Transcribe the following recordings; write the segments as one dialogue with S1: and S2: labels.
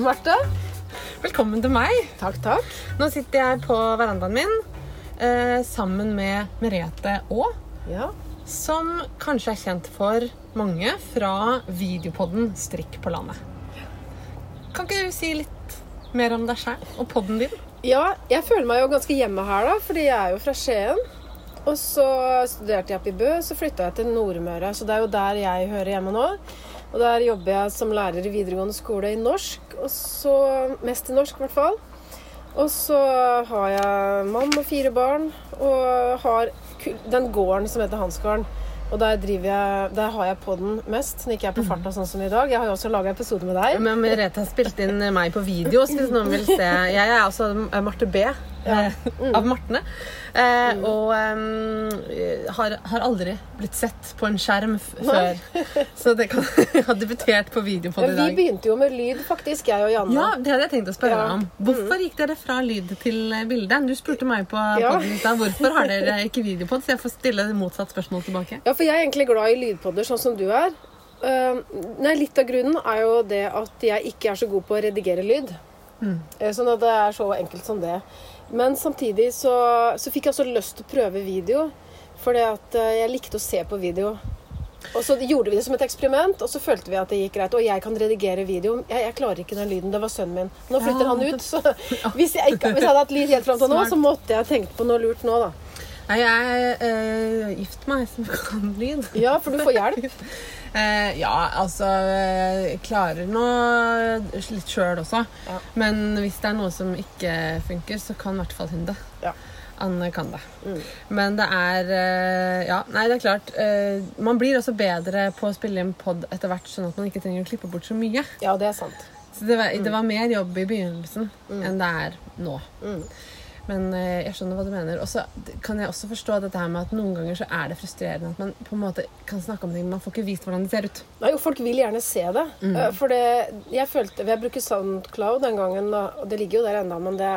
S1: Marte.
S2: Velkommen til meg.
S1: Takk, takk.
S2: Nå sitter jeg på verandaen min eh, sammen med Merete Aa,
S1: Ja.
S2: som kanskje er kjent for mange fra videopodden Strikk på landet. Kan ikke du si litt mer om deg sjøl og podden din?
S1: ja, jeg føler meg jo ganske hjemme her, da, fordi jeg er jo fra Skien. Og så studerte jeg oppe i Bø, så flytta jeg til Nordmøre. Så det er jo der jeg hører hjemme nå. Og der jobber jeg som lærer i videregående skole i norsk. Og så Mest i norsk, i hvert fall. Og så har jeg mann og fire barn, og har den gården som heter Hansgården. Og der, driver jeg, der har jeg podden mest, når ikke jeg er på farta sånn som i dag. Jeg har jo også laga episode med deg.
S2: Men Merete har spilt inn meg på video, hvis noen vil se Jeg er altså Marte B. eh, Av Martene. Eh, og um, har, har aldri blitt sett på en skjerm før. Så det kan jeg har debutert på video på det i dag.
S1: vi begynte jo med lyd, faktisk, jeg og Janne.
S2: Ja, det hadde jeg tenkt å spørre
S1: Ja.
S2: om. Hvorfor gikk dere fra lyd til bilde? Du spurte meg på
S1: Ja.
S2: podden hvorfor har dere ikke videopod, så jeg får stille motsatt spørsmål tilbake.
S1: Ja, for jeg er egentlig glad i lydpodder, sånn som du er. Uh, nei, litt av grunnen er jo det at jeg ikke er så god på å redigere lyd. Mm. Sånn at det er så enkelt som det. Men samtidig så, så fikk jeg også lyst til å prøve video. Fordi at eh, jeg likte å se på video. Og så gjorde vi det som et eksperiment, og så følte vi at det gikk greit. Og jeg kan redigere video. Jeg, jeg klarer ikke den lyden. Det var sønnen min. Nå flytter
S2: Ja.
S1: han ut, så hvis jeg, ikke, hvis jeg hadde hatt lyd helt fram til nå, så måtte jeg tenkt på noe lurt nå, da.
S2: Nei, jeg eh, gift meg som kan lyd.
S1: Ja, for du får hjelp.
S2: Eh, ja, altså Jeg klarer nå litt sjøl også.
S1: Ja.
S2: Men hvis det er noe som ikke funker, så kan i hvert fall hun det.
S1: Ja.
S2: Anne kan det.
S1: Mm.
S2: Men det er eh, Ja, nei, det er klart. eh, man blir også bedre på å spille inn pod etter hvert, sånn at man ikke trenger å klippe bort så mye.
S1: Ja, det er sant.
S2: Så det var, det var mer jobb i begynnelsen enn det er nå. Men eh, jeg skjønner hva du mener. Og så kan jeg også forstå dette her med at noen ganger så er det frustrerende at man på en måte kan snakke om ting, men man får ikke vist hvordan det ser ut.
S1: Nei, jo, folk vil gjerne se det. Mm. For det, jeg følte Jeg bruker Soundcloud den gangen, og det ligger jo der ennå, men det,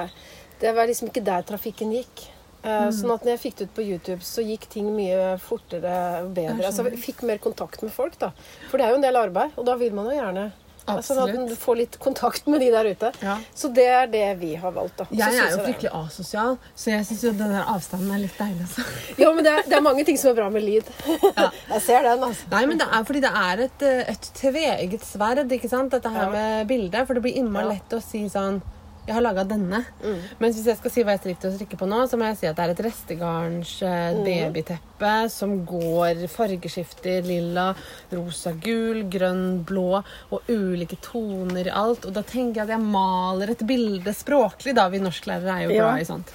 S1: det var liksom ikke der trafikken gikk. Mm. Sånn at når jeg fikk det ut på YouTube, så gikk ting mye fortere og bedre. Altså, jeg fikk mer kontakt med folk, da. For det er jo en del arbeid, og da vil man jo gjerne Sånn at
S2: Absolutt.
S1: du får litt kontakt med de der ute.
S2: Ja.
S1: Så det er det vi har valgt, da. Jeg,
S2: Jeg er jo fryktelig asosial, så jeg syns jo den der avstanden er litt deilig. Altså.
S1: Ja, men det er, det er mange ting som er bra med lyd. jeg ser den, altså.
S2: Nei, men det er fordi det er et, eh, et tveegget sverd, ikke sant? Dette her
S1: Ja.
S2: med bildet. For det blir innmari lett å si sånn Jeg har laga denne.
S1: Mm.
S2: Mens hvis jeg skal si hva jeg strikker og strikker på nå, så må jeg si at det er et restegarns eh,
S1: Mm.
S2: babyteppe som går fargeskifter lilla, rosa, gul, grønn, blå og ulike toner i alt. Og da tenker jeg at jeg maler et bilde språklig, da. Vi norsklærere er jo
S1: Ja.
S2: i sånt.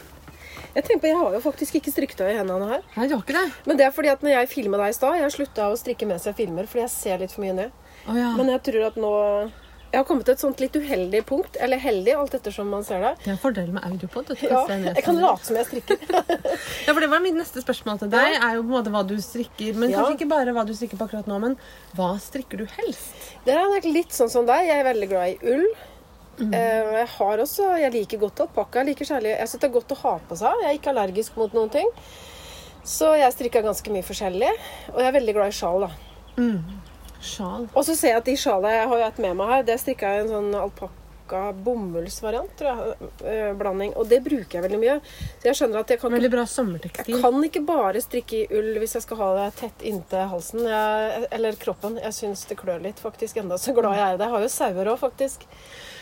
S1: Jeg tenker på, jeg har jo faktisk ikke strikketøy i hendene her.
S2: Nei, du har ikke det?
S1: Men det er fordi at når jeg filmer deg i stad Jeg slutta å strikke mens jeg filmer, fordi jeg ser litt for mye ned.
S2: Oh, ja.
S1: Men jeg tror at nå Jeg har kommet til et sånt litt uheldig punkt. Eller heldig, alt ettersom man ser det.
S2: Det er en fordel med audiopod.
S1: Ja, jeg kan late som jeg strikker.
S2: Ja, for Det var mitt neste spørsmål til deg. er jo på en måte hva du strikker. Men
S1: Ja.
S2: kanskje ikke bare hva du strikker på akkurat nå, men hva strikker du helst?
S1: Det er nok litt sånn som deg. Jeg er veldig glad i ull. Mm. Jeg har også, jeg liker godt alpakka. Jeg liker særlig, jeg syns det er godt å ha på seg. Jeg er ikke allergisk mot noen ting. Så jeg strikker ganske mye forskjellig. Og jeg er veldig glad i sjal, da.
S2: Sjal.
S1: Og så ser jeg at de sjalene jeg har hatt med meg her, det strikka jeg en sånn alpakka bomullsvariant, tror jeg. Blanding. Og det bruker jeg veldig mye. Så jeg skjønner at jeg kan
S2: Veldig bra sommertekstil.
S1: Jeg kan ikke bare strikke i ull hvis jeg skal ha det tett inntil halsen. Jeg, eller kroppen. Jeg syns det klør litt, faktisk. Enda så glad jeg er i det. Jeg har jo sauer òg, faktisk.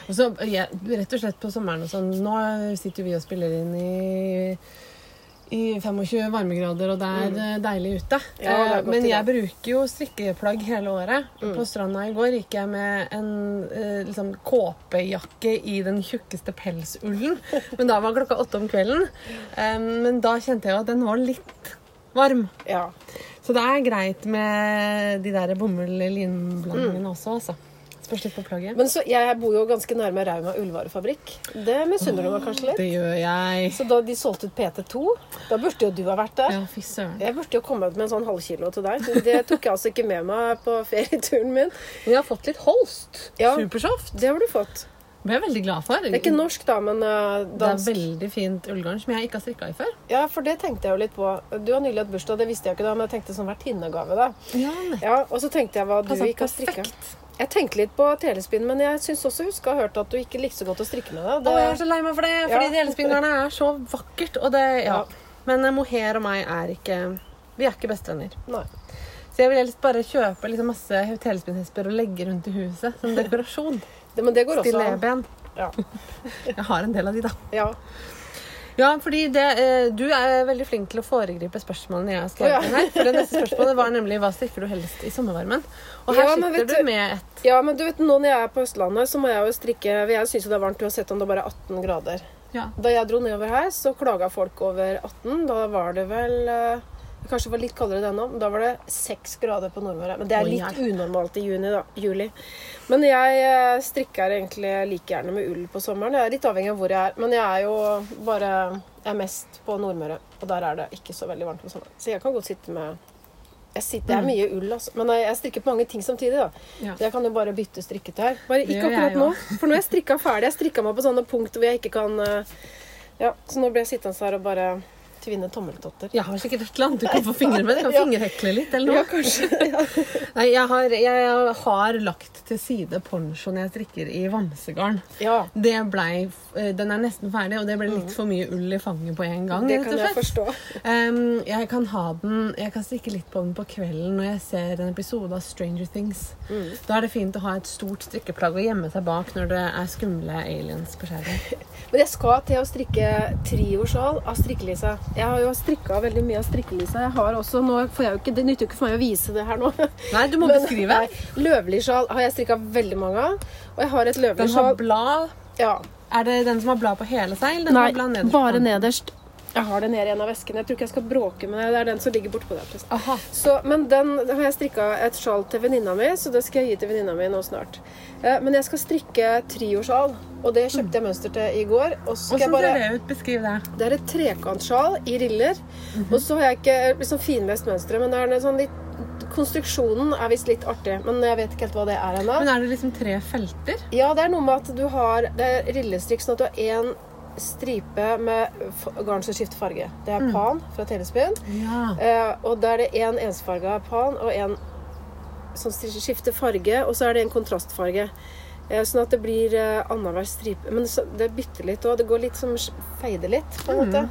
S2: Og så, ja, rett og slett på sommeren og sånn Nå sitter vi og spiller inn i, i 25 varmegrader, og det er mm. deilig ute.
S1: Mm. Ja, er
S2: Eh, Men jeg bruker jo strikkeplagg hele året.
S1: Mm.
S2: På stranda i går gikk jeg med en eh, liksom, kåpejakke i den tjukkeste pelsullen. Men da var klokka åtte om kvelden. Eh, men da kjente jeg jo at den var litt varm.
S1: Ja.
S2: Så det er greit med de der bomull-linblandingene også, altså. Spørs litt på plagget.
S1: Men så, jeg bor jo ganske nærme Rauma ullvarefabrikk. Det misunner du meg kanskje litt?
S2: Det gjør jeg.
S1: Så da de solgte ut PT2, da burde jo du ha vært der.
S2: Ja, fy søren.
S1: Jeg burde jo kommet med en sånn halvkilo til deg. Det tok jeg altså ikke med meg på ferieturen min.
S2: Vi har fått litt Holst.
S1: Ja.
S2: Supersoft.
S1: Det har du fått.
S2: Det er jeg veldig glad for.
S1: Det er ikke norsk, da, men dansk.
S2: Det er veldig fint ullgarn som jeg ikke har strikka i før.
S1: Ja, for det tenkte jeg jo litt på. Du har nylig hatt bursdag, det visste jeg ikke da, men jeg tenkte sånn vertinnegave, da.
S2: Ja,
S1: Ja, og så tenkte jeg hva du ikke har strikka. Jeg tenkte litt på telespinn, men jeg syns også jeg husker å ha hørt at du ikke likte så godt å strikke med det.
S2: Å, jeg er så lei meg for det, fordi
S1: Ja.
S2: telespinngarnet er så vakkert. Og det, ja.
S1: Ja.
S2: Men eh, mohair og meg er ikke Vi er ikke bestevenner.
S1: Nei.
S2: Så jeg vil helst bare kjøpe liksom masse telespinnhesper og legge rundt i huset som dekorasjon.
S1: Det, men det går også an.
S2: Stilleben.
S1: Ja.
S2: Jeg har en del av de, da.
S1: Ja.
S2: Ja, fordi det, eh, Du er veldig flink til å foregripe spørsmålene jeg har skrevet
S1: Å, ja.
S2: her. For det neste spørsmålet var nemlig hva strikker du helst i sommervarmen? Og her
S1: Ja,
S2: sitter du med et
S1: ja, men du vet, nå når jeg er på Østlandet, så må jeg jo strikke Jeg syns jo det er varmt uansett om det bare er 18 grader.
S2: ja.
S1: Da jeg dro nedover her, så klaga folk over 18. Da var det vel eh, Kanskje det var litt kaldere det òg, men Da var det 6 grader på Nordmøre. Men det er litt unormalt i juni, da. Juli. Men jeg eh, strikker egentlig like gjerne med ull på sommeren. Jeg er litt avhengig av hvor jeg er. Men jeg er jo bare Jeg er mest på Nordmøre, og der er det ikke så veldig varmt på sommeren. Så jeg kan godt sitte med jeg sitter, Det er mye ull, altså. Men jeg strikker på mange ting samtidig, da.
S2: Ja.
S1: Så jeg kan jo bare bytte strikketøy. Bare ikke akkurat nå. For nå er jeg strikka ferdig. Jeg strikka meg på sånne punkt hvor jeg ikke kan eh, Ja, så nå blir jeg sittende her og bare tvinne tommeltotter.
S2: Jeg har sikkert et eller annet du kan få fingre med. Du kan
S1: Ja.
S2: fingerhekle litt eller noe.
S1: Ja, kanskje.
S2: Nei, jeg har, jeg har lagt til side ponchoen jeg strikker i vamsegarn.
S1: Ja,
S2: Det ble, eh, den er nesten ferdig, og det ble litt for mye ull i fanget på en gang.
S1: Det kan jeg forstå.
S2: Um, jeg kan ha den Jeg kan strikke litt på den på kvelden når jeg ser en episode av Stranger Things.
S1: Mm.
S2: Da er det fint å ha et stort strikkeplagg å gjemme seg bak når det er skumle aliens på skjermen.
S1: Men jeg skal til å strikke triosjal av strikkelisa. Jeg har jo strikka veldig mye av strikkelisa. Jeg har også, nå får jeg jo ikke, Det nytter jo ikke for meg å vise det her nå.
S2: Nei, du må
S1: Men,
S2: beskrive.
S1: Løvlisjal har jeg strikka veldig mange av. Og jeg har et
S2: Den har blad.
S1: ja,
S2: Er det den som har blad på hele seg?
S1: Nei,
S2: har blad nederst?
S1: bare nederst. Jeg har det nede i en av veskene. Jeg tror ikke jeg skal bråke med det. Det er den som ligger bortpå der. Så, men den har jeg strikka et sjal til venninna mi, så det skal jeg gi til venninna mi nå snart. Eh, Men jeg skal strikke triosjal, og det kjøpte jeg mønster til i går. Og så
S2: Hvordan
S1: bare
S2: ser det ut? Beskriv det.
S1: Det er et trekantsjal i riller. Og så har jeg ikke liksom finmest mønsteret, men det er en sånn litt Konstruksjonen er visst litt artig, men jeg vet ikke helt hva det er ennå.
S2: Men er det liksom tre felter?
S1: Ja, det er noe med at du har Det er rillestrikk sånn at du har én stripe med garn som skifter farge. Det er pan fra Telespinn.
S2: Ja.
S1: Eh, og da er det én ensfarga pan og én som skifter farge, og så er det en kontrastfarge. Eh, sånn at det blir eh, annenhver stripe. Men det bytter litt òg. Det går litt som feider litt, på en måte.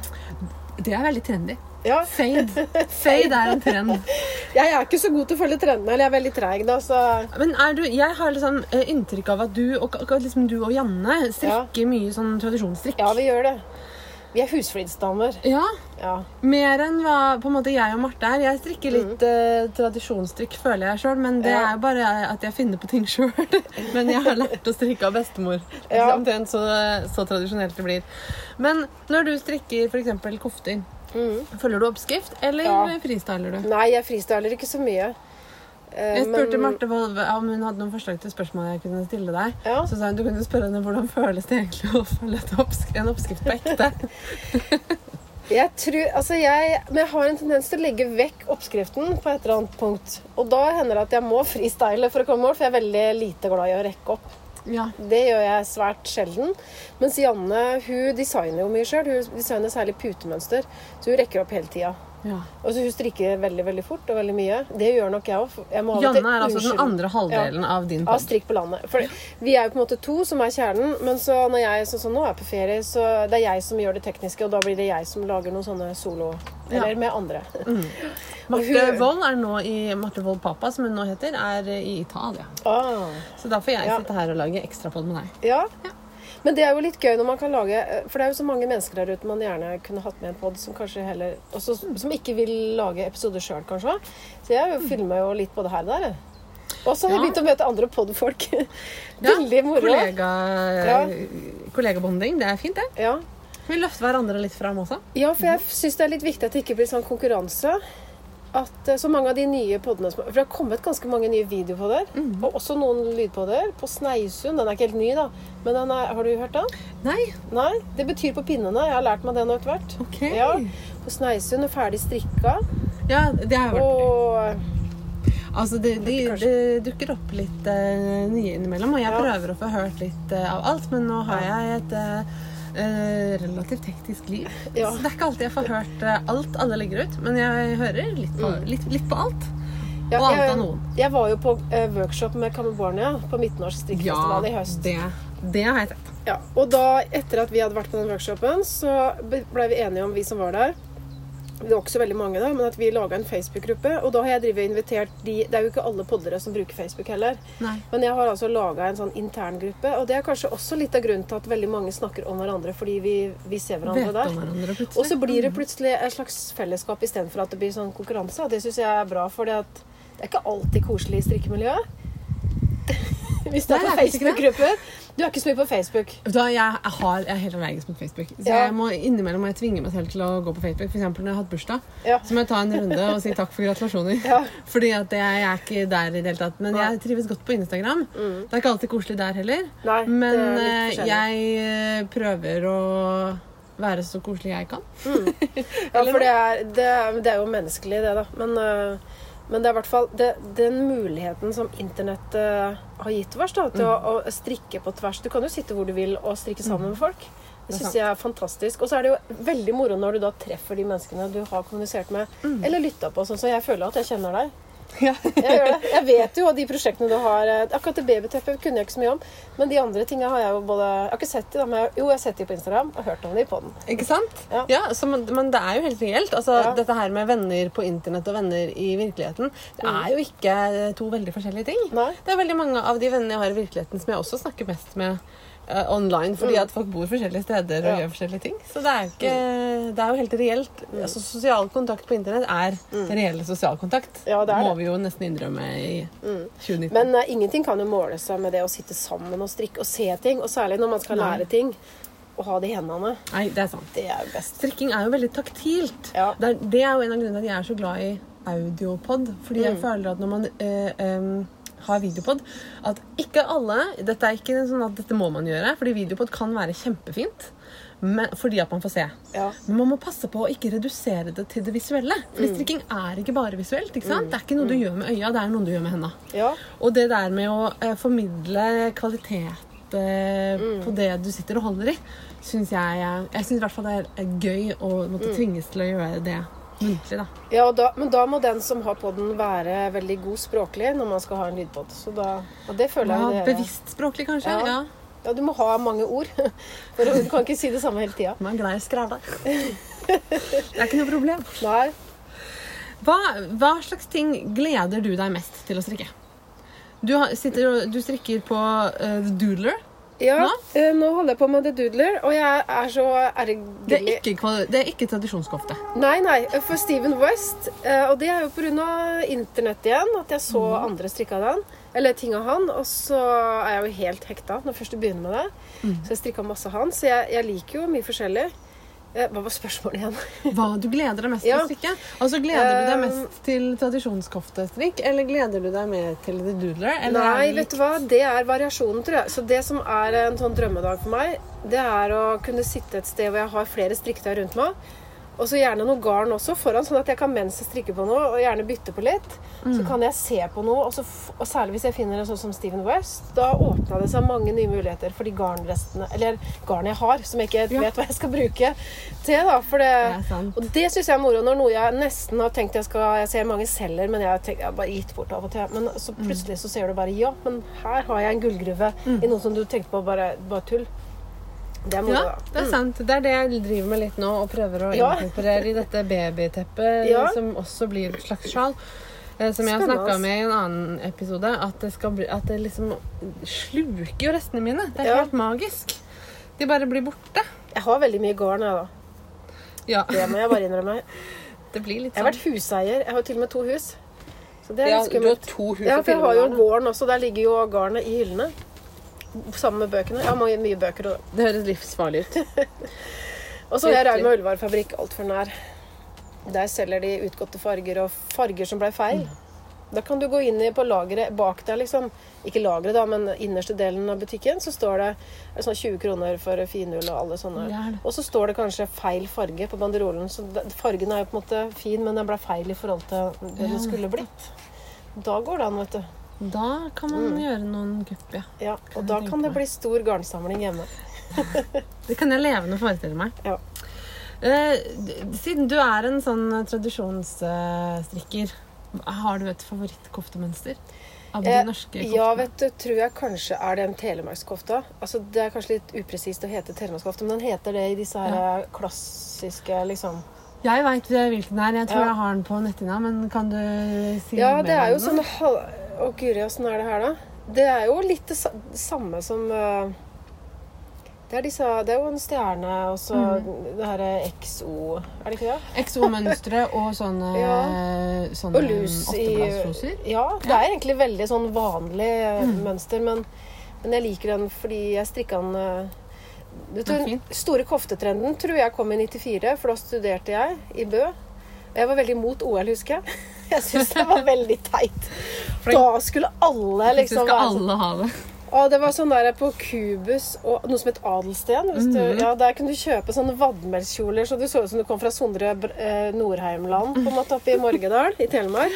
S2: Det er veldig trendy.
S1: Ja.
S2: Fade. Fade er en trend.
S1: Jeg er ikke så god til å følge trendene, eller jeg er veldig treig, da, så
S2: Men du, jeg har liksom inntrykk av at du og, liksom du og Janne strikker mye sånn tradisjonsstrikk.
S1: ja, vi gjør det. Vi er husflidsdamer.
S2: Ja,
S1: Ja.
S2: Mer enn hva på en måte jeg og Marte er. Jeg strikker litt eh, tradisjonsstrikk, føler jeg sjøl, men det
S1: Ja.
S2: er bare at jeg finner på ting sjøl. men jeg har lært å strikke av bestemor.
S1: Ja.
S2: Omtrent så, så tradisjonelt det blir. Men når du strikker f.eks. kofter,
S1: Mhm.
S2: følger du oppskrift, eller
S1: Ja.
S2: freestyler du?
S1: Nei, jeg freestyler ikke så mye. Eh,
S2: Jeg spurte
S1: men-
S2: Marte om hun hadde noen forslag til spørsmål jeg kunne stille deg.
S1: Ja.
S2: Så sa hun du kunne spørre henne hvordan føles det egentlig å følge en oppskrift på ekte.
S1: Jeg tror, altså jeg, men jeg har en tendens til å legge vekk oppskriften på et eller annet punkt. Og da hender det at jeg må freestyle for å komme i mål, for jeg er veldig lite glad i å rekke opp.
S2: Ja.
S1: Det gjør jeg svært sjelden. Mens Janne hun designer jo mye sjøl. Hun designer særlig putemønster. Så hun rekker opp hele tida.
S2: ja.
S1: Og så hun strikker veldig veldig fort og veldig mye. Det gjør nok jeg òg.
S2: Janne er altså den andre halvdelen av din
S1: av strikk på landet. For vi er jo på en måte to som er kjernen, men så når jeg sånn så nå er på ferie, så det er jeg som gjør det tekniske, og da blir det jeg som lager noen sånne solo Eller med andre.
S2: Marte Wold er nå i Marte Wold Papa, som hun nå heter, er i Italia.
S1: Ah,
S2: Så da får jeg
S1: Ja.
S2: sitte her og lage ekstrapod med deg.
S1: ja. Men det er jo litt gøy når man kan lage For det er jo så mange mennesker der ute man gjerne kunne hatt med en pod som kanskje heller også, Som ikke vil lage episoder sjøl, kanskje. Så jeg filmer jo litt både her og der. Og så har jeg
S2: Ja.
S1: begynt å møte andre podfolk.
S2: Ja,
S1: Veldig moro.
S2: Kollega,
S1: Ja.
S2: Kollegabonding, det er fint, det.
S1: Ja.
S2: Vi løfter hverandre litt fram også.
S1: Ja, for jeg syns det er litt viktig at det ikke blir sånn konkurranse. At eh, så mange av de nye podene For det har kommet ganske mange nye videopoder.
S2: Mm.
S1: Og også noen lydpodder. På Sneisund. Den er ikke helt ny, da. Men er, har du hørt den?
S2: Nei,
S1: Nei. Det betyr på pinnene. Jeg har lært meg det nå etter hvert.
S2: Okay.
S1: Ja. På Sneisund er ferdig strikka.
S2: Ja, det har vært
S1: Og
S2: Altså, det, de, det dukker opp litt uh, nye innimellom, og jeg
S1: Ja.
S2: prøver å få hørt litt uh, av alt, men nå har jeg et eh, eh, relativt hektisk liv.
S1: Ja.
S2: Så det er ikke alltid jeg får hørt eh, alt alle legger ut, men jeg hører litt på,
S1: Mm.
S2: litt, litt på alt.
S1: Ja,
S2: og alt
S1: jeg-
S2: av noen.
S1: Jeg var jo på eh, workshop med California på Midtnorsk strikkefestival i høst.
S2: det, det har jeg sett.
S1: Ja, og da, etter at vi hadde vært på den workshopen, så ble vi enige om, vi som var der Vi var ikke så veldig mange, da, men at vi laga en Facebook-gruppe. Og da har jeg drivet invitert de Det er jo ikke alle poddere som bruker Facebook heller.
S2: Nei.
S1: Men jeg har altså laga en sånn interngruppe, og det er kanskje også litt av grunnen til at veldig mange snakker om hverandre, fordi vi, vi ser hverandre
S2: Vet
S1: der.
S2: hverandre. Mm.
S1: Og så blir det plutselig et slags fellesskap istedenfor at det blir sånn konkurranse. Og det syns jeg er bra, for det er ikke alltid koselig i strikkemiljøet. Hvis du er på. Facebook-grupper. Du er ikke så mye på Facebook.
S2: Da, jeg, jeg, har, jeg er helt allergisk mot Facebook. Så
S1: Ja.
S2: jeg må innimellom må jeg tvinge meg selv til å gå på Facebook. Eksempel når jeg har hatt bursdag,
S1: Ja.
S2: så må jeg ta en runde og si takk for gratulasjoner.
S1: Ja.
S2: Fordi at jeg, jeg er ikke der i det hele tatt. Men jeg trives godt på Instagram.
S1: Mm.
S2: Det er ikke alltid koselig der heller.
S1: Nei,
S2: Men eh, jeg eh, prøver å være så koselig jeg kan.
S1: Ja, for det er, det, det er jo menneskelig, det, da. Men, øh, men det er i hvert fall det, den muligheten som internett øh, har gitt oss da, til
S2: Mm.
S1: å, å strikke på tvers. Du kan jo sitte hvor du vil og strikke sammen med folk. Det syns jeg er fantastisk. Og så er det jo veldig moro når du da treffer de menneskene du har kommunisert med,
S2: Mm.
S1: eller lytta på. Sånn, så jeg føler at jeg kjenner deg.
S2: Ja.
S1: Jeg gjør det. Jeg vet jo de prosjektene du har eh, Akkurat det babyteppet kunne jeg ikke så mye om. Men de andre tinga har jeg jo både Jeg har ikke sett de, men jo, jeg har sett de på Instagram og hørt om de på den.
S2: Ikke sant?
S1: Ja.
S2: så, men, det er jo helt reelt. Altså,
S1: Ja.
S2: Dette her med venner på internett og venner i virkeligheten, det er jo ikke to veldig forskjellige ting.
S1: Nei.
S2: Det er veldig mange av de vennene jeg har i virkeligheten som jeg også snakker mest med online, fordi at folk bor forskjellige steder og
S1: Mm. Ja.
S2: gjør forskjellige ting. Så det er, ikke, det er jo helt reelt.
S1: Mm.
S2: Altså, sosial kontakt på internett er reell sosial kontakt.
S1: Ja, det
S2: Må
S1: det.
S2: vi jo nesten innrømme i 2019.
S1: Men uh, ingenting kan jo måle seg med det å sitte sammen og strikke og se ting. Og særlig når man skal
S2: Nei.
S1: lære ting og ha det i hendene.
S2: Nei, det er sant.
S1: Det er jo best.
S2: Strikking er jo veldig taktilt.
S1: Ja.
S2: Det, er, det er jo en av grunnene til at jeg er så glad i audiopod. Fordi
S1: Mm.
S2: jeg føler at når man eh, em, har videopod At ikke alle Dette er ikke sånn at dette må man gjøre, fordi videopod kan være kjempefint. Men, fordi at man får se.
S1: Ja.
S2: Men man må passe på å ikke redusere det til det visuelle.
S1: Mm.
S2: Strikking er ikke bare visuelt. ikke sant? Det er ikke noe du gjør med øya, det er noe du gjør med henda.
S1: ja.
S2: Og det der med å eh, formidle kvalitet eh,
S1: Mm.
S2: på det du sitter og holder i, syns jeg Jeg syns i hvert fall det er eh, gøy å måtte
S1: Mm.
S2: tvinges til å gjøre det muntlig, da.
S1: ja da, men da må den som har podden, være veldig god språklig når man skal ha en lydpod. Så da, og det føler
S2: Ja,
S1: jeg det
S2: bevisst språklig, kanskje.
S1: Ja.
S2: Ja.
S1: Ja, du må ha mange ord. For du kan ikke si det samme hele tida.
S2: Man er glad i å skravle. Det er ikke noe problem.
S1: Nei.
S2: Hva, hva slags ting gleder du deg mest til å strikke? Du, sitter, du strikker på uh, The Doodler.
S1: Ja,
S2: Nå?
S1: eh, nå holder jeg på med The Doodler, og jeg er så
S2: er
S1: ergerlig
S2: Det, det er ikke tradisjonskofte.
S1: Nei, nei, for Steven West. eh, Og det er jo pga. internett igjen, at jeg så
S2: Mhm.
S1: andre strikka den. Eller ting av han. Og så er jeg jo helt hekta når jeg først begynner med det.
S2: Mm.
S1: Så jeg strikka masse av han. Så jeg, jeg liker jo mye forskjellig. Eh, Hva var spørsmålet igjen?
S2: Hva du gleder deg mest
S1: Ja.
S2: til å strikke? Altså Gleder du deg
S1: Um,
S2: mest til tradisjonskoftestrikk, eller gleder du deg mer til The Doodler? Eller
S1: Nei, vet du hva? Det er variasjonen, tror jeg. Så det som er en sånn drømmedag for meg, det er å kunne sitte et sted hvor jeg har flere strikketøy rundt meg. Og så gjerne noe garn også foran, sånn at jeg kan mens jeg strikker på noe, og gjerne bytte på litt, så kan jeg se på noe. Og, så, og særlig hvis jeg finner en sånn som Steven West, da åpna det seg mange nye muligheter for de garnrestene, eller garn jeg har, som jeg ikke
S2: Ja.
S1: vet hva jeg skal bruke til. da, for det,
S2: Det
S1: og det syns jeg er moro. Når noe jeg nesten har tenkt jeg skal Jeg ser mange selger, men jeg har, tenkt, jeg har bare gitt bort av og til. Men så plutselig så ser du bare ja, men her har jeg en gullgruve i noe som du tenkte på bare, bare tull. Det er moro,
S2: Ja, det er sant. Det er det jeg driver med litt nå, og prøver å
S1: Ja.
S2: inkorporere i dette babyteppet,
S1: Ja.
S2: som også blir et slags sjal. Eh, Som jeg har snakka med i en annen episode, at det, bli, at det liksom sluker jo restene mine. Det er
S1: Ja.
S2: helt magisk. De bare blir borte.
S1: Jeg har veldig mye garn, jeg, da.
S2: Ja,
S1: Det må jeg bare innrømme.
S2: det blir litt
S1: Jeg har
S2: sånn.
S1: vært huseier. Jeg har til og med to hus. Så det er
S2: Ja,
S1: litt
S2: du har
S1: skummelt.
S2: to hus
S1: Ja, for jeg har jo gården også. Der ligger jo garnet i hyllene. Sammen med bøkene. Jeg mange, mye, bøker. Og,
S2: Det høres livsfarlig ut.
S1: og så
S2: er.
S1: Rauma Ullvarefabrikk altfor nær. Der selger de utgåtte farger og farger som ble feil. Da kan du gå inn på lageret bak deg, liksom. Ikke lageret, da, men innerste delen av butikken. Så står det sånn 20 kroner for finull og alle sånne. Og så står det kanskje feil farge på banderolen. Så fargen er jo på en måte fin, men den ble feil i forhold til det
S2: Ja,
S1: det skulle blitt. Da går det an, vet du.
S2: Da kan man
S1: Mm.
S2: gjøre noen kupp, ja.
S1: Ja, og da kan det bli stor garnsamling hjemme.
S2: Det kan jeg levende forestille meg.
S1: Ja.
S2: Eh, siden du er en sånn tradisjonsstrikker, Har du et favorittkoftemønster? Av de
S1: Eh,
S2: norske
S1: Ja, vet du, tror jeg kanskje er den telemarkskofta. Altså, det er kanskje litt upresist å hete telemarkskofte, men den heter det i disse her klassiske liksom
S2: Jeg veit hvilken det er. Jeg tror
S1: Ja.
S2: jeg har den på netthinna, men kan du si
S1: Ja,
S2: mer Ja,
S1: det er jo sånn Å, guri, åssen er det her, da? Det er jo litt det samme som eh, det er, disse, det er jo en stjerne og så
S2: mm.
S1: det her XO Er det ikke det?
S2: XO-mønstre og sånne,
S1: Ja.
S2: sånne
S1: Og lus i. Ja, det er egentlig veldig sånn vanlig eh,
S2: Mm.
S1: mønster, men, men jeg liker den fordi jeg strikka den eh, Vet du,
S2: Den
S1: store koftetrenden tror jeg kom i 94, for da studerte jeg i Bø. Jeg var veldig imot OL, husker jeg. Jeg syns det var veldig teit. Da skulle alle
S2: Liksom
S1: være sånn
S2: alle ha det.
S1: og det var sånn der på Kubus og noe som het Adelsten. Du,
S2: Mhm.
S1: ja, der kunne du kjøpe sånne vadmelskjoler så du så ut som du kom fra Sondre eh, Nordheimland, på en måte oppe i Morgedal i Telemark.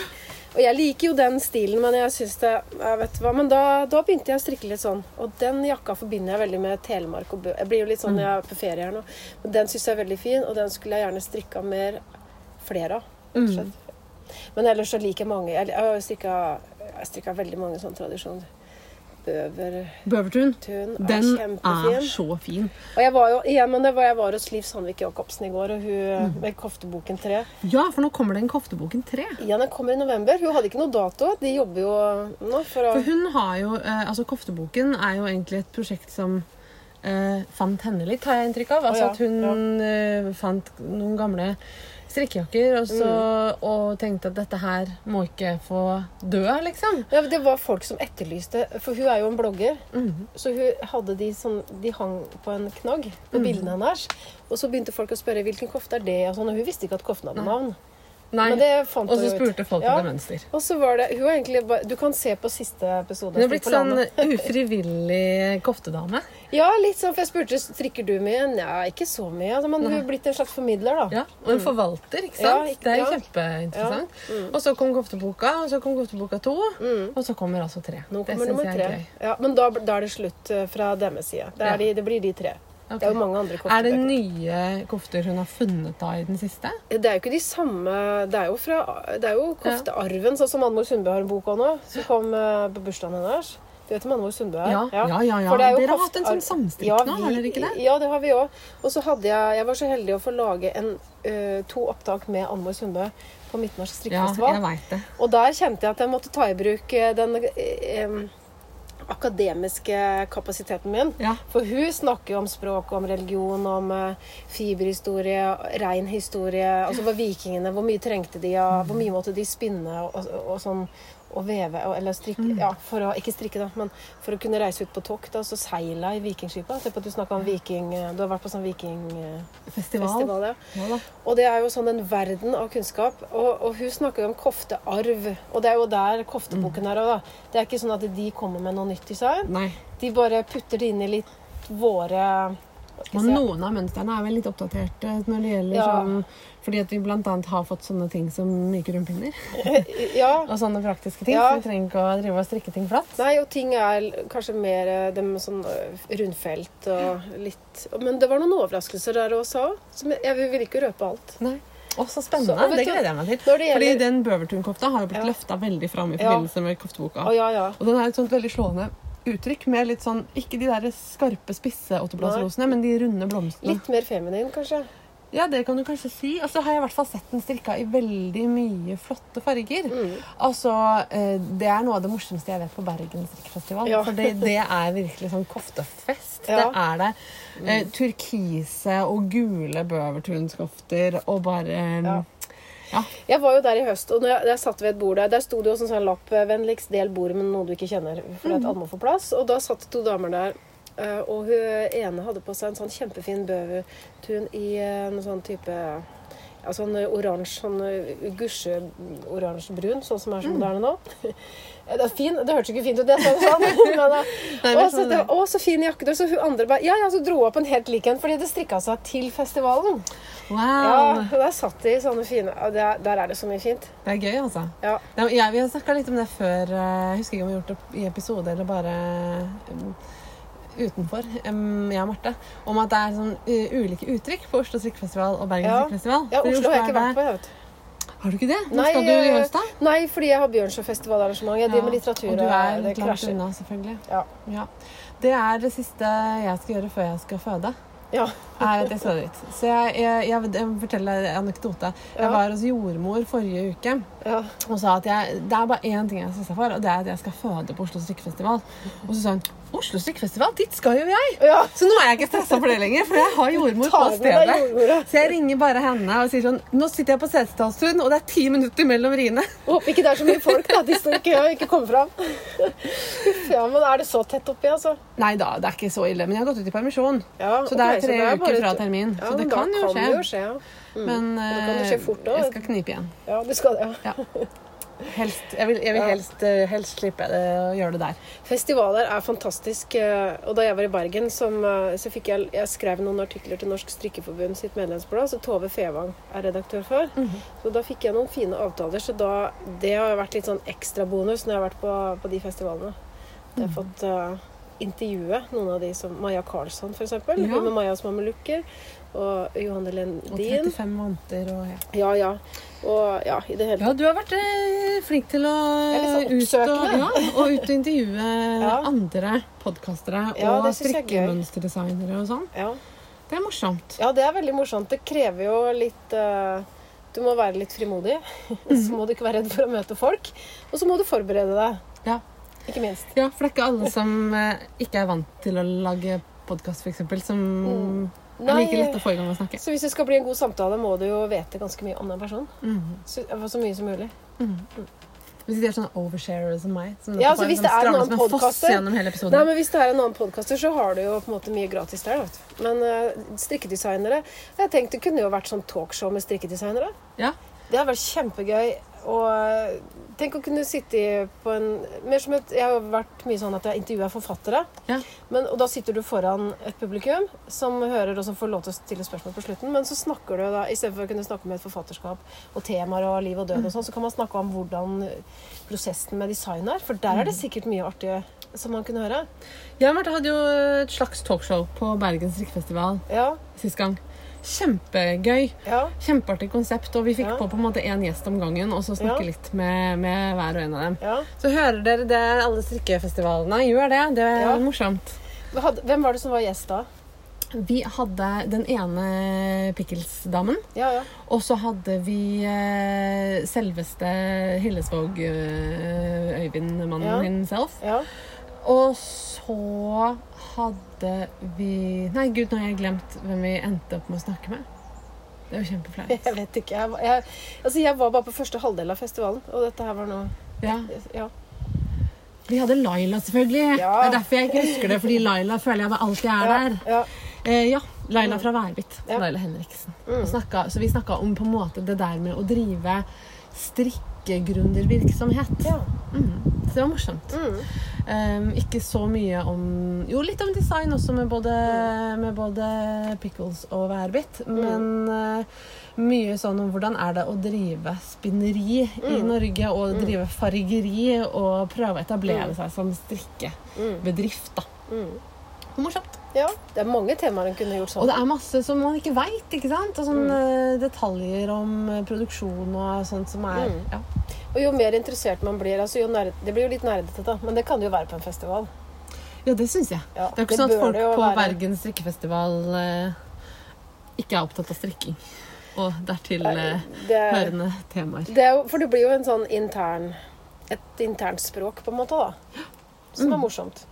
S1: Og jeg liker jo den stilen, men jeg synes det jeg vet hva, Men da, da begynte jeg å strikke litt sånn. Og den jakka forbinder jeg veldig med Telemark og Bø. Jeg blir jo litt sånn når jeg er på ferie her nå. Men den syns jeg er veldig fin, og den skulle jeg gjerne strikka mer flere av. slett. Men ellers så liker jeg mange. Jeg, jeg har strikka, strikka veldig mange sånne tradisjoner. Bøver
S2: Bøvertun.
S1: Tun er
S2: Den
S1: kjempefin.
S2: er så fin.
S1: Og jeg var jo igjen, men det var, jeg var hos Liv Sandvik Jacobsen i går, og hun
S2: Mm.
S1: med kofteboken 3.
S2: Ja, for nå kommer den kofteboken 3.
S1: Ja, den kommer i november. Hun hadde ikke noe dato. De jobber jo nå for å
S2: For hun har jo eh, Altså, kofteboken er jo egentlig et prosjekt som eh, fant henne litt, har jeg inntrykk av. Altså
S1: oh, ja,
S2: at hun eh, fant noen gamle strikkejakker og, så,
S1: Mm.
S2: og tenkte at dette her må ikke få dø, liksom.
S1: ja, Det var folk som etterlyste For hun er jo en blogger.
S2: Mm.
S1: Så hun hadde de sånn De hang på en knagg på
S2: Mm.
S1: bildene hennes. Og så begynte folk å spørre hvilken kofte er det, og sånn, og hun visste ikke at koften hadde navn.
S2: Nei.
S1: Fant
S2: Og så spurte folk
S1: Ja.
S2: om mønster.
S1: Og så var det Hun er egentlig bare Du kan se på siste episode.
S2: Hun har blitt sånn ufrivillig koftedame.
S1: Ja, litt sånn, for jeg spurte strikker du mye. Nei, ikke så mye. Altså, hun er blitt en slags formidler, da.
S2: Ja, og en forvalter, ikke
S1: sant. Ja, ikke-
S2: det er
S1: ja.
S2: kjempeinteressant.
S1: Mm.
S2: Og så kom kofteboka, og så kom kofteboka to,
S1: Mm.
S2: og så kommer altså tre.
S1: Nå kommer nummer tre.
S2: er.
S1: Ja, men da, da er det slutt eh, fra deres side. Det, er de, det blir de tre.
S2: Ok.
S1: Det er jo mange andre
S2: Er det nye kofter hun har funnet da i den siste?
S1: Det er jo ikke de samme Det er jo, fra, det er jo koftearven, sånn som Anne Sundbø har en bok om nå, som kom eh, på bursdagen hennes. Du vet hvem Anne Sundbø er?
S2: Ja, ja, ja. ja.
S1: Er
S2: Dere har hatt en sånn samstrikk
S1: Ja,
S2: nå, har dere ikke det?
S1: Ja, det har vi òg. Og så hadde jeg Jeg var så heldig å få lage en, eh, to opptak med Anne Sundbø på Midtnorsk
S2: Ja, jeg vet det.
S1: Og der kjente jeg at jeg måtte ta i bruk eh, den em, akademiske kapasiteten min.
S2: Ja.
S1: For hun snakker jo om språk, om religion, om eh, fiberhistorie, rein historie. Altså hva vikingene, hvor mye trengte de av, hvor mye måtte de spinne og, og, og sånn. Og veve, eller strikke,
S2: Mm.
S1: ja, for å, ikke strikke da, men for å kunne reise ut på tokt. Og så seila i vikingskipa. Se på at du snakka om viking, eh, du har vært på sånn vikingfestival. Ja.
S2: Ja.
S1: Og det er jo sånn en verden av kunnskap. Og, og hun snakker jo om koftearv. Og det er jo der kofteboken er òg, da. Det er ikke sånn at de kommer med noe nytt design.
S2: Nei.
S1: De bare putter det inn i litt våre
S2: Og noen av mønstrene er vel litt oppdaterte når det gjelder
S1: Ja.
S2: sånn Fordi at vi annet har fått sånne ting som myke rumpinner.
S1: Ja.
S2: Og sånne praktiske ting.
S1: Ja.
S2: Så vi trenger ikke å drive og strikke ting flatt.
S1: Nei, og ting er kanskje mer eh, dem sånn eh, rundfelt og litt Men det var noen overraskelser der også. Som jeg, jeg vil ikke røpe alt.
S2: Nei. Å, så spennende.
S1: Så,
S2: det gleder jeg meg til.
S1: Det
S2: Fordi den Bøvertun-kofta har jo blitt
S1: Ja.
S2: løfta veldig fram i forbindelse med kofteboka.
S1: Oh, ja, ja.
S2: Og den er et sånt veldig slående uttrykk med litt sånn Ikke de der skarpe, spisse åttebladsrosene, men de runde blomstene.
S1: Litt mer feminin, kanskje.
S2: Ja, det kan du kanskje si. Og så har jeg i hvert fall sett den strikka i veldig mye flotte farger.
S1: Mm.
S2: Altså, eh, Det er noe av det morsomste jeg vet på Bergen strikkefestival.
S1: Ja.
S2: For det, det er virkelig sånn koftefest.
S1: Ja.
S2: Det er det. Mm. turkise og gule bøvertunskofter og bare
S1: Ja.
S2: Ja.
S1: Jeg var jo der i høst, og jeg, jeg satt ved et bord der, der sto det jo sånn, sånn lapp eh, 'Vennligst del bordet med noe du ikke kjenner', for at alle må få plass. Og da satt to damer der, eh, og hun ene hadde på seg en sånn kjempefin bøvertun i en sånn type ja, sånn oransje, sånn gusje-oransje-brun, sånn som er så moderne nå. Det er fin, det hørtes ikke fint ut, det jeg sa sånn. Eh, å, så, fin jakke. du. Så hun andre bare Ja, ja, så dro hun opp en helt lik en, fordi det strikka seg til festivalen.
S2: Wow!
S1: Ja, Der satt de sånne fine der, der er det så mye fint.
S2: Det er gøy, altså.
S1: Ja.
S2: Ja, vi har snakka litt om det før. eh, Jeg husker ikke om vi har gjort det i episode eller bare um, utenfor, um, jeg og Marte. Om at det er sånn uh, ulike uttrykk på Oslo strikkefestival og Bergen
S1: Ja.
S2: strikkefestival.
S1: Ja,
S2: For
S1: Oslo har jeg ikke vært på. Jeg vet.
S2: Har du ikke det?
S1: Nei,
S2: skal du i
S1: eh,
S2: høst, da?
S1: Nei, fordi jeg har Bjørnsjøfestivalarrangement. Jeg driver med litteratur.
S2: og du er
S1: det
S2: langt unna, selvfølgelig.
S1: Ja.
S2: Ja. Det er det siste jeg skal gjøre før jeg skal føde.
S1: Ja.
S2: er at jeg skal ut. Så jeg, jeg, jeg, jeg forteller en anekdote. Jeg var hos jordmor forrige uke
S1: ja.
S2: og sa at jeg, det er bare én ting jeg er stressa for, og det er at jeg skal føde på Oslo strikkefestival. Og så sa hun Oslo strikkefestival, dit skal jo jeg!
S1: ja.
S2: Så nå er jeg ikke stressa for det lenger, for jeg har jordmor på stedet. Så jeg ringer bare henne og sier sånn Nå sitter jeg på Setesdalstun, og det er ti minutter mellom riene.
S1: Håper ikke det er så mye folk, da. De står i kø og ikke kommer fram. Ja, men er det så tett oppi, altså?
S2: Nei da, det er ikke så ille, men jeg har gått ut i permisjon.
S1: Ja,
S2: Så det er tre
S1: bare
S2: uker fra termin. Så det
S1: kan,
S2: kan jo skje.
S1: Jo skje ja.
S2: Men
S1: det kan
S2: eh,
S1: skje fort også.
S2: jeg skal knipe igjen.
S1: ja, du skal det. Ja.
S2: Ja. Helst, jeg vil, jeg vil helst, eh, helst slippe det, å gjøre det der.
S1: Festivaler er fantastisk. eh, Og da jeg var i Bergen, som, så fikk jeg, jeg skrev noen artikler til Norsk Strikkeforbund sitt medlemsblad, så Tove Fevang er redaktør for.
S2: Mhm.
S1: Så da fikk jeg noen fine avtaler. Så da, det har vært litt sånn ekstra bonus når jeg har vært på, på de festivalene. Jeg
S2: Mhm.
S1: har fått uh, intervjue noen av de som Maja Karlsson, eksempel.
S2: Ja.
S1: Med Majas mamelukker. Og Johanne
S2: Og 35 måneder og ja.
S1: Ja, ja. Og ja, i det hele
S2: Ja, du har vært eh, flink til å
S1: sånn
S2: ut og, ja, og ut og intervjue
S1: Ja.
S2: andre podkastere
S1: Ja,
S2: og
S1: er
S2: strikkemønsterdesignere og sånn.
S1: Ja.
S2: Det er morsomt.
S1: Ja, det er veldig morsomt. Det krever jo litt uh, Du må være litt frimodig. Så må du ikke være redd for å møte folk. Og så må du forberede deg.
S2: Ja.
S1: Ikke minst.
S2: Ja, for det er ikke alle som uh, ikke er vant til å lage podkast, f.eks., som
S1: Mm.
S2: Er like lett å få i gang å snakke.
S1: Så hvis det skal bli en god samtale, må du jo vite ganske mye om den personen.
S2: Mhm.
S1: Så, så mye som mulig.
S2: Hvis de er sånne oversharers som meg, som
S1: Ja,
S2: altså,
S1: så hvis det er
S2: en annen
S1: podcaster-. Nei, men Hvis det er en annen podkaster, så har du jo på en måte mye gratis der. Vet. Men uh, strikkedesignere Jeg tenkte det kunne jo vært sånn talkshow med strikkedesignere.
S2: Ja.
S1: Det hadde vært kjempegøy. Og eh, tenk å kunne sitte på en mer som et, Jeg har vært mye sånn at jeg intervjuer forfattere.
S2: Ja.
S1: Men, og da sitter du foran et publikum som hører og som får lov til å stille spørsmål på slutten. Men så snakker du da, istedenfor å kunne snakke om et forfatterskap og temaer og liv og død, og sånn, så kan man snakke om hvordan prosessen med design er. For der er det sikkert mye artig som man kunne høre.
S2: Jeg og Marte hadde jo et slags talkshow på Bergens Rikkefestival
S1: Ja,
S2: sist gang. Kjempegøy.
S1: ja.
S2: Kjempeartig konsept. Og vi fikk
S1: Ja.
S2: på på en måte én gjest om gangen, og så snakke
S1: Ja.
S2: litt med, med hver og en av dem.
S1: ja.
S2: Så hører dere det, alle strikkefestivalene. Gjør det. Det er morsomt.
S1: Hvem var det som var gjest da?
S2: Vi hadde den ene Pickles-damen.
S1: Ja, ja.
S2: Og så hadde vi eh, selveste Hillesvåg eh, Øyvind-mannen
S1: Ja.
S2: himself.
S1: ja.
S2: Og så hadde vi Nei, gud, nå har jeg glemt hvem vi endte opp med å snakke med. Det er jo kjempeflaut.
S1: Jeg vet ikke. Jeg, var- jeg, altså jeg var bare på første halvdel av festivalen, og dette her var noe
S2: Ja.
S1: Ja.
S2: Vi hadde Laila, selvfølgelig.
S1: Ja.
S2: Det er derfor jeg ikke husker det, fordi Laila føler jeg alltid er der.
S1: ja.
S2: Eh, ja, Laila fra Værbit. Laila Henriksen.
S1: Mm.
S2: Og snakka- så vi snakka om på en måte det der med å drive strikkegründervirksomhet.
S1: ja.
S2: Mm. Så det var morsomt.
S1: Mm.
S2: Um, ikke så mye om Jo, litt om design også, med både, med både Pickles og Værbit. Men uh, mye sånn om hvordan er det å drive spinneri i
S1: Mm.
S2: Norge, og drive fargeri, og prøve å etablere
S1: Mm.
S2: seg som strikkebedrift. da.
S1: Mm.
S2: Morsomt.
S1: Ja. Det er mange temaer en kunne gjort sånn.
S2: Og det er masse som man ikke veit. ikke sant? Og sånne
S1: Mm.
S2: detaljer om eh, produksjon og sånt som er
S1: Mm.
S2: ja.
S1: Og jo mer interessert man blir altså jo nerd, Det blir jo litt nerdete, da, men det kan det jo være på en festival.
S2: ja, det syns jeg.
S1: Ja,
S2: Det er ikke sånn at folk på
S1: være.
S2: Bergen strikkefestival eh, ikke er opptatt av strikking. Og dertil eh,
S1: er-
S2: hørende temaer.
S1: det jo, for det blir jo en sånn intern et internt språk, på en måte, da. Som er morsomt.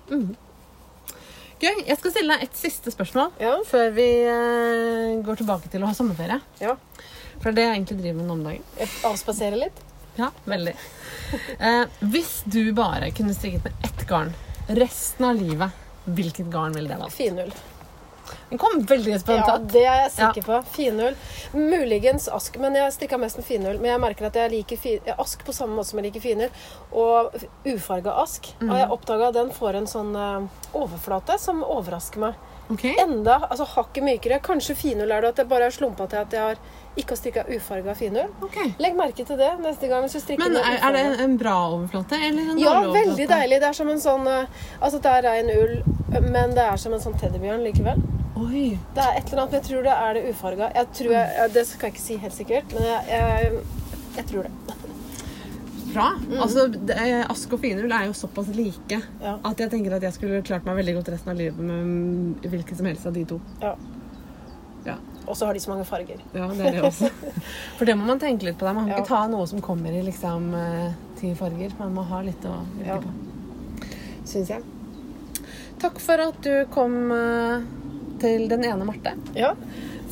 S2: Gøy. Jeg skal stille deg et siste spørsmål
S1: Ja.
S2: før vi eh, går tilbake til å ha sommerferie.
S1: ja.
S2: For det er det jeg egentlig driver med om dagen.
S1: Avspasere litt.
S2: Ja, veldig. Eh, hvis du bare kunne strikket med ett garn resten av livet, hvilket garn ville det vært?
S1: Finull.
S2: Den kom veldig
S1: Ja, det er jeg sikker på. Finøl. Muligens ask, men jeg stikka mest med finøl. Men jeg merker at jeg liker fi, ask på samme måte som jeg liker finøl. Og ufarga ask. Og jeg oppdaga at den får en sånn eh, overflate som overrasker meg.
S2: Okay.
S1: Enda altså hakket mykere. Kanskje finøl er det at jeg bare har slumpa til at jeg har ikke har strikka ufarga finøl.
S2: Okay.
S1: Legg merke til det neste gang hvis du
S2: Men er, er det
S1: en,
S2: en bra overflate eller en
S1: Ja,
S2: dårlig overflate?
S1: veldig deilig. Det er som en sånn eh, Altså, det er rein ull, men det er som en sånn teddybjørn likevel.
S2: Oi.
S1: Det er et eller annet, men jeg tror det er det ufarga. Jeg tror jeg, det skal jeg ikke si helt sikkert, men jeg, jeg, Jeg tror det.
S2: Bra. Altså, det, er- Ask og Finull er jo såpass like
S1: Ja.
S2: at jeg tenker at jeg skulle klart meg veldig godt resten av livet med mm, hvilken som helst av de to.
S1: Ja.
S2: Ja,
S1: Og så har de så mange farger.
S2: ja det er det også. For det må man tenke litt på. Der. Man kan
S1: Ja.
S2: ikke ta noe som kommer i liksom eh, ti farger. Man må ha litt å
S1: virke
S2: på. Syns jeg. Takk for at du kom eh, til den ene Marte.
S1: Ja.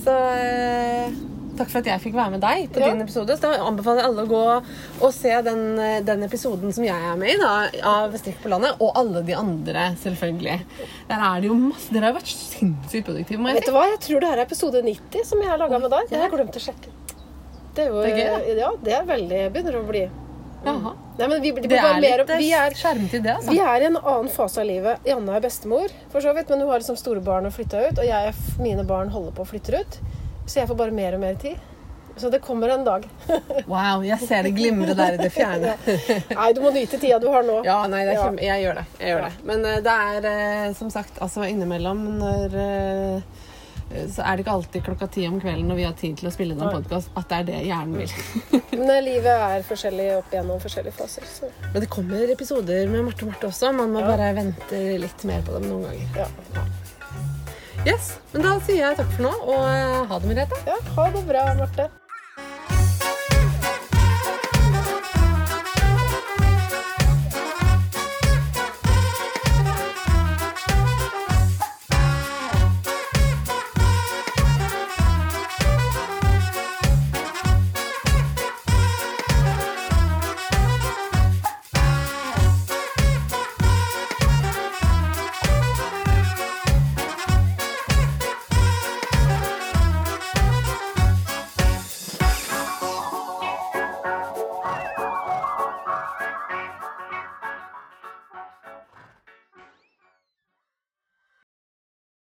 S2: Så eh, takk for at jeg fikk være med deg på
S1: Ja.
S2: din episode. Så da anbefaler jeg alle å gå og se den, eh, den episoden som jeg er med i, da, av Strikk på landet, og alle de andre, selvfølgelig. Der er det jo masse Dere har vært sinnssykt produktive, må jeg
S1: Vet du hva? Jeg tror det her er episode 90 som jeg har laga med deg. Det har jeg glemt å sjekke. Det er jo
S2: Det er gøy,
S1: Ja, det er veldig Begynner å bli
S2: Jaha.
S1: Nei, men vi, det
S2: Det er
S1: mer
S2: litt
S1: Vi er,
S2: eh, skjermtid, det, altså.
S1: vi er i en annen fase av livet. Janne er bestemor, for så vidt, men hun har liksom store barn og flytta ut. Og jeg, mine barn holder på å flytte ut. Så jeg får bare mer og mer tid. Så det kommer en dag.
S2: Wow, jeg ser det glimre der i det fjerne.
S1: Nei, du må nyte tida du har nå.
S2: Ja, nei, det er
S1: Ja.
S2: jeg gjør det. Jeg gjør det. Men eh, det er eh, som sagt altså innimellom når så er det ikke alltid klokka ti om kvelden når vi har tid til å spille inn en podkast, at det er det hjernen vil.
S1: Men eh, livet er forskjellig opp igjennom forskjellige faser. Så
S2: Men det kommer episoder med Marte og Marte også. Man må
S1: Ja.
S2: bare vente litt mer på dem noen ganger.
S1: ja.
S2: Yes, Men da sier jeg takk for nå, og eh, ha det, Merete.
S1: ja, ha det bra, Marte.